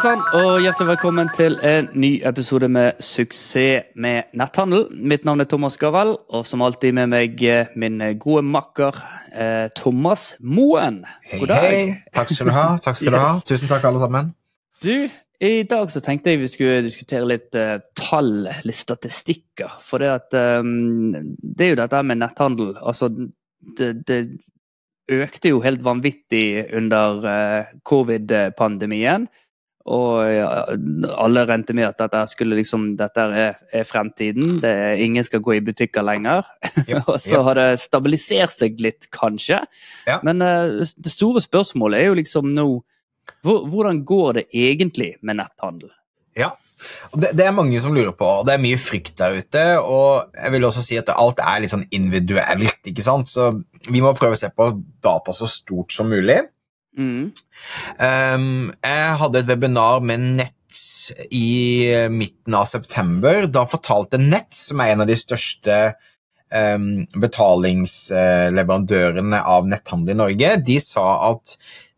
sann, og hjertelig velkommen til en ny episode med Suksess med netthandel. Mitt navn er Thomas Gavel, og som alltid med meg eh, min gode makker eh, Thomas Moen. Hei, hei. Takk skal du ha. Takk skal yes. du ha. Tusen takk, alle sammen. Du, i dag så tenkte jeg vi skulle diskutere litt uh, tall, litt statistikker. For det at um, Det er jo dette med netthandel. Altså, det, det økte jo helt vanvittig under uh, covid-pandemien. Og alle rente med at dette, skulle liksom, dette er, er fremtiden. Det er, ingen skal gå i butikker lenger. Yep, og så yep. har det stabilisert seg litt, kanskje. Ja. Men uh, det store spørsmålet er jo liksom nå hvor, Hvordan går det egentlig med netthandel? Ja, det, det, er mange som lurer på, og det er mye frykt der ute. Og jeg vil også si at alt er litt sånn individuelt, ikke sant. Så vi må prøve å se på data så stort som mulig. Mm. Um, jeg hadde et webinar med Nets i midten av september. Da fortalte Nets, som er en av de største um, betalingsleverandørene av netthandel i Norge, de sa at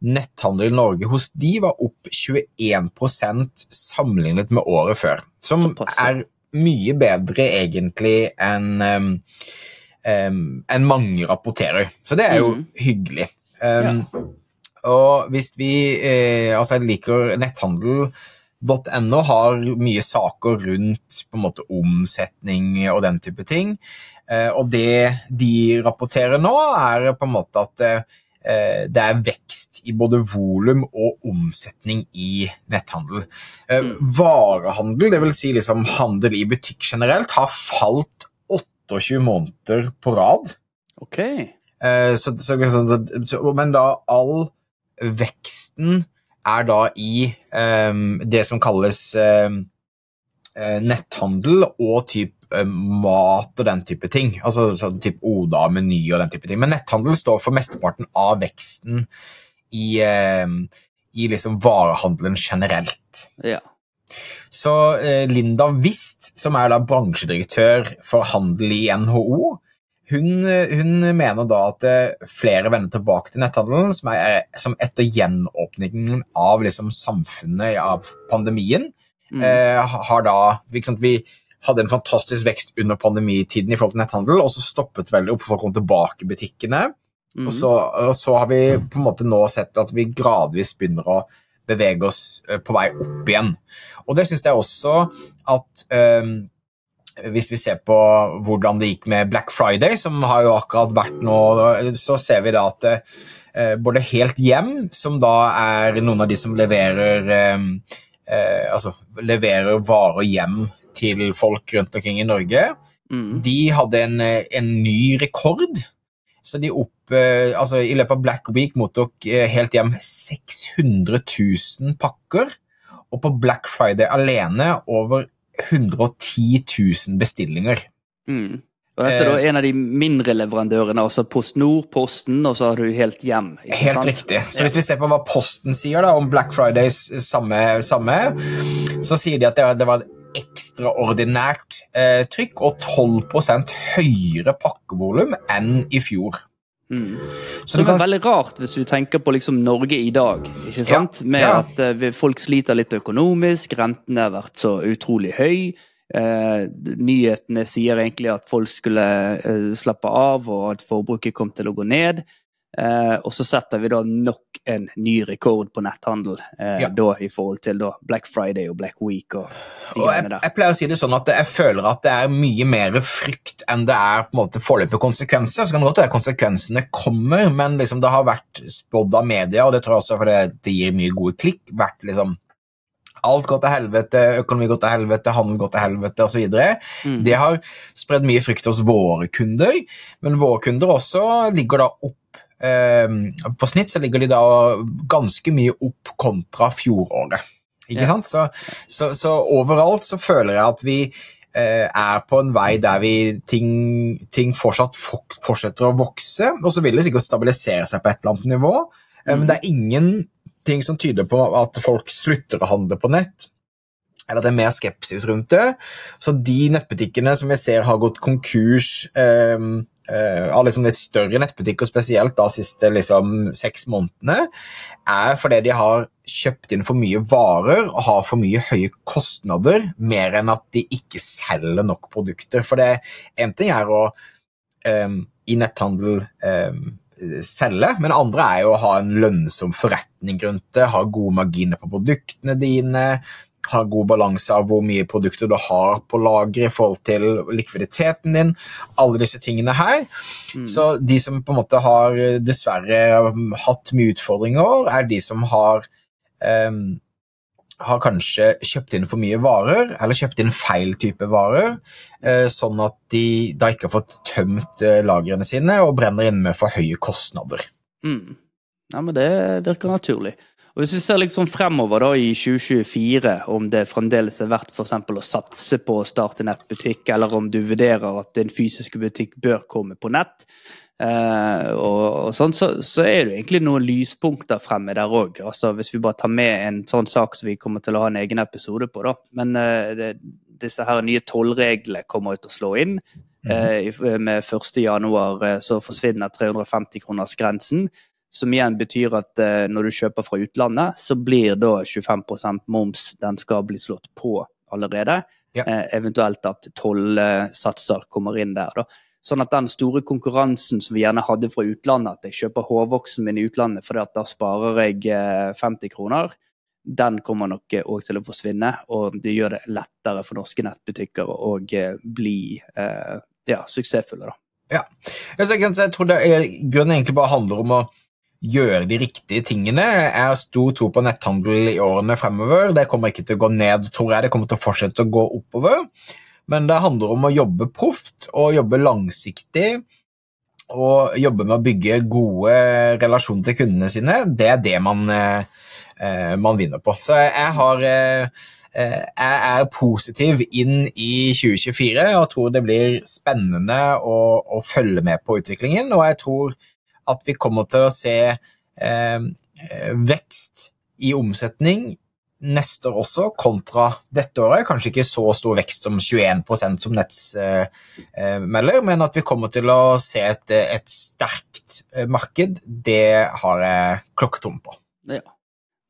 netthandel i Norge hos de var opp 21% sammenlignet med året før. Som er mye bedre egentlig enn um, enn mange rapporterer. Så det er jo mm. hyggelig. Um, ja. Og hvis vi eh, Altså, jeg liker netthandel.no har mye saker rundt på en måte omsetning og den type ting. Eh, og det de rapporterer nå, er på en måte at eh, det er vekst i både volum og omsetning i netthandel. Eh, mm. Varehandel, dvs. Si liksom handel i butikk generelt, har falt 28 måneder på rad. Ok. Eh, så, så, så, men da all veksten er da i um, det som kalles um, netthandel og typ um, mat og den type ting. Altså så, typ Oda, Meny og den type ting. Men netthandel står for mesteparten av veksten i, i liksom varehandelen generelt. Ja. Så uh, Linda Wist, som er da bransjedirektør for handel i NHO, hun, hun, mener da at eh, flere vender tilbake til netthandelen, som, er, som etter gjenåpningen av liksom samfunnet av pandemien mm. eh, har da liksom, Vi hadde en fantastisk vekst under pandemitiden i forhold til netthandel, og så stoppet veldig opp, folk kom tilbake i butikkene. Mm. Og, så, og, så, har vi på en måte nå sett at vi gradvis begynner å bevege oss eh, på vei opp igjen. Og det syns jeg også at eh, hvis vi ser på hvordan det gikk med Black Friday, som har jo akkurat vært nå, så ser vi da at eh, både Helt Hjem, som da er noen av de som leverer eh, eh, altså leverer varer hjem til folk rundt omkring i Norge, mm. de hadde en, en, ny rekord. Så de opp, altså I løpet av Black Week mottok Helt Hjem 600 000 pakker. Og på Black Friday alene over 110 000 bestillinger. Mm. Og Dette er da eh, en av de mindre leverandørene, altså PostNord, Posten, og så har du Helt Hjem. helt sant? riktig. Så hvis vi ser på hva Posten sier da, om Black Fridays samme, samme så sier de at det var, det var et ekstraordinært eh, trykk og 12% høyere pakkevolum enn i fjor. Mm. Så det er veldig rart hvis du tenker på liksom Norge i dag, ikke sant? Ja, med ja. at uh, folk sliter litt økonomisk, rentene har vært så utrolig høy. Uh, nyhetene sier egentlig at folk skulle uh, slappe av, og at forbruket kom til å gå ned. Eh, og så setter vi da nok en ny rekord på netthandel eh, ja. da i forhold til da Black Friday og Black Week. og og jeg, jeg, pleier å si det sånn at jeg føler at det er mye mer frykt enn det er på en måte foreløpige konsekvenser. Så kan det godt være konsekvensene kommer, men liksom det har vært spådd av media, og det tror jeg også fordi det gir mye gode klikk, vært liksom Alt går til helvete, økonomi går til helvete, handel går til helvete osv. Mm. Det har spredd mye frykt hos våre kunder, men våre kunder også ligger da opp på snitt så ligger de da ganske mye opp kontra fjoråret. Ikke sant? Så, så, så, overalt så føler jeg at vi eh, er på en vei der vi ting, ting fortsatt fortsetter å vokse, og så vil det sikkert stabilisere seg på et eller annet nivå. Eh, men det er ingenting som tyder på at folk slutter å handle på nett eller at det er mer skepsis rundt det. Så de nettbutikkene som vi ser har gått konkurs uh, av liksom litt større nettbutikker, spesielt de siste liksom, seks månedene, er fordi de har kjøpt inn for mye varer og har for mye høye kostnader, mer enn at de ikke selger nok produkter. For det en ting er å um, i netthandel um, selge, men andre er jo å ha en lønnsom forretning rundt det, ha gode marginer på produktene dine, ha god balanse av hvor mye produkter du har på lager i forhold til likviditeten din. Alle disse tingene her. Mm. Så de som på en måte har dessverre hatt mye utfordringer, er de som har um, har kanskje kjøpt inn for mye varer, eller kjøpt inn feil type varer, uh, sånn at de da ikke har fått tømt uh, lagrene sine og brenner inne med for høye kostnader. Mm. Ja, men det virker naturlig. Og Hvis vi ser liksom fremover da i 2024, om det fremdeles er verdt for å satse på å starte nettbutikk, eller om du vurderer at din fysiske butikk bør komme på nett, eh, og, og sånn, så, så, er det egentlig noen lyspunkter fremme der òg. Altså, hvis vi bare tar med en sånn sak som vi kommer til å ha en egen episode på. da. Men eh, det, disse her nye tollreglene kommer til å slå inn. Mm -hmm. med 1.1 eh, så forsvinner 350-kronersgrensen. Som igjen betyr at eh, når du kjøper fra utlandet, så blir da 25 moms den skal bli slått på allerede. Ja. Eh, eventuelt at tollsatser kommer inn der. da. Sånn at den store konkurransen som vi gjerne hadde fra utlandet, at jeg kjøper hårvoksen min i utlandet fordi at da sparer jeg 50 eh, kroner, den kommer nok òg til å forsvinne. Og det gjør det lettere for norske nettbutikker å bli eh, ja, suksessfulle, da. Ja. Jeg tror det er, grunnen egentlig bare handler om å gjøre de riktige tingene. Jeg har stor tro på netthandel i årene fremover. Det kommer ikke til å gå ned, tror jeg. Det kommer til å fortsette å gå oppover. Men det handler om å jobbe proft og jobbe langsiktig. Og jobbe med å bygge gode relasjoner til kundene sine. Det er det man, eh, man vinner på. Så jeg har eh, jeg er positiv inn i 2024 og tror det blir spennende å, å følge med på utviklingen. Og jeg tror at vi kommer til å se eh, vekst i omsetning neste år også, kontra dette året. Kanskje ikke så stor vekst som 21% som Nets eh, eh, melder, men at vi kommer til å se et, et sterkt eh, marked, det har jeg klokketom på. Ja.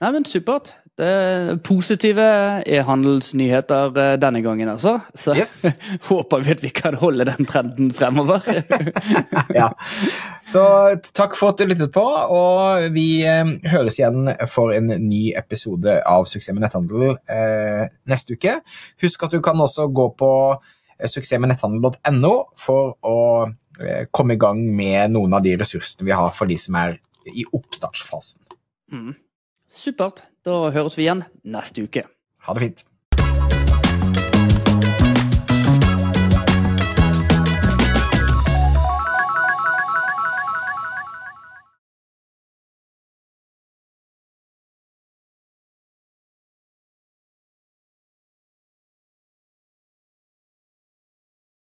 Nei, men Supert. Det er positive e-handelsnyheter eh, denne gangen, altså. Så yes. håper vi at vi kan holde den trenden fremover. ja. Så takk for at du lyttet på, og vi eh, høres igjen for en ny episode av Suksess med netthandel eh, neste uke. Husk at du kan også gå på eh, suksessmednetthandel.no for å eh, komme i gang med noen av de ressursene vi har for de som er i oppstartsfasen. Mm. Supert. Da høres vi igjen neste uke. Ha det fint.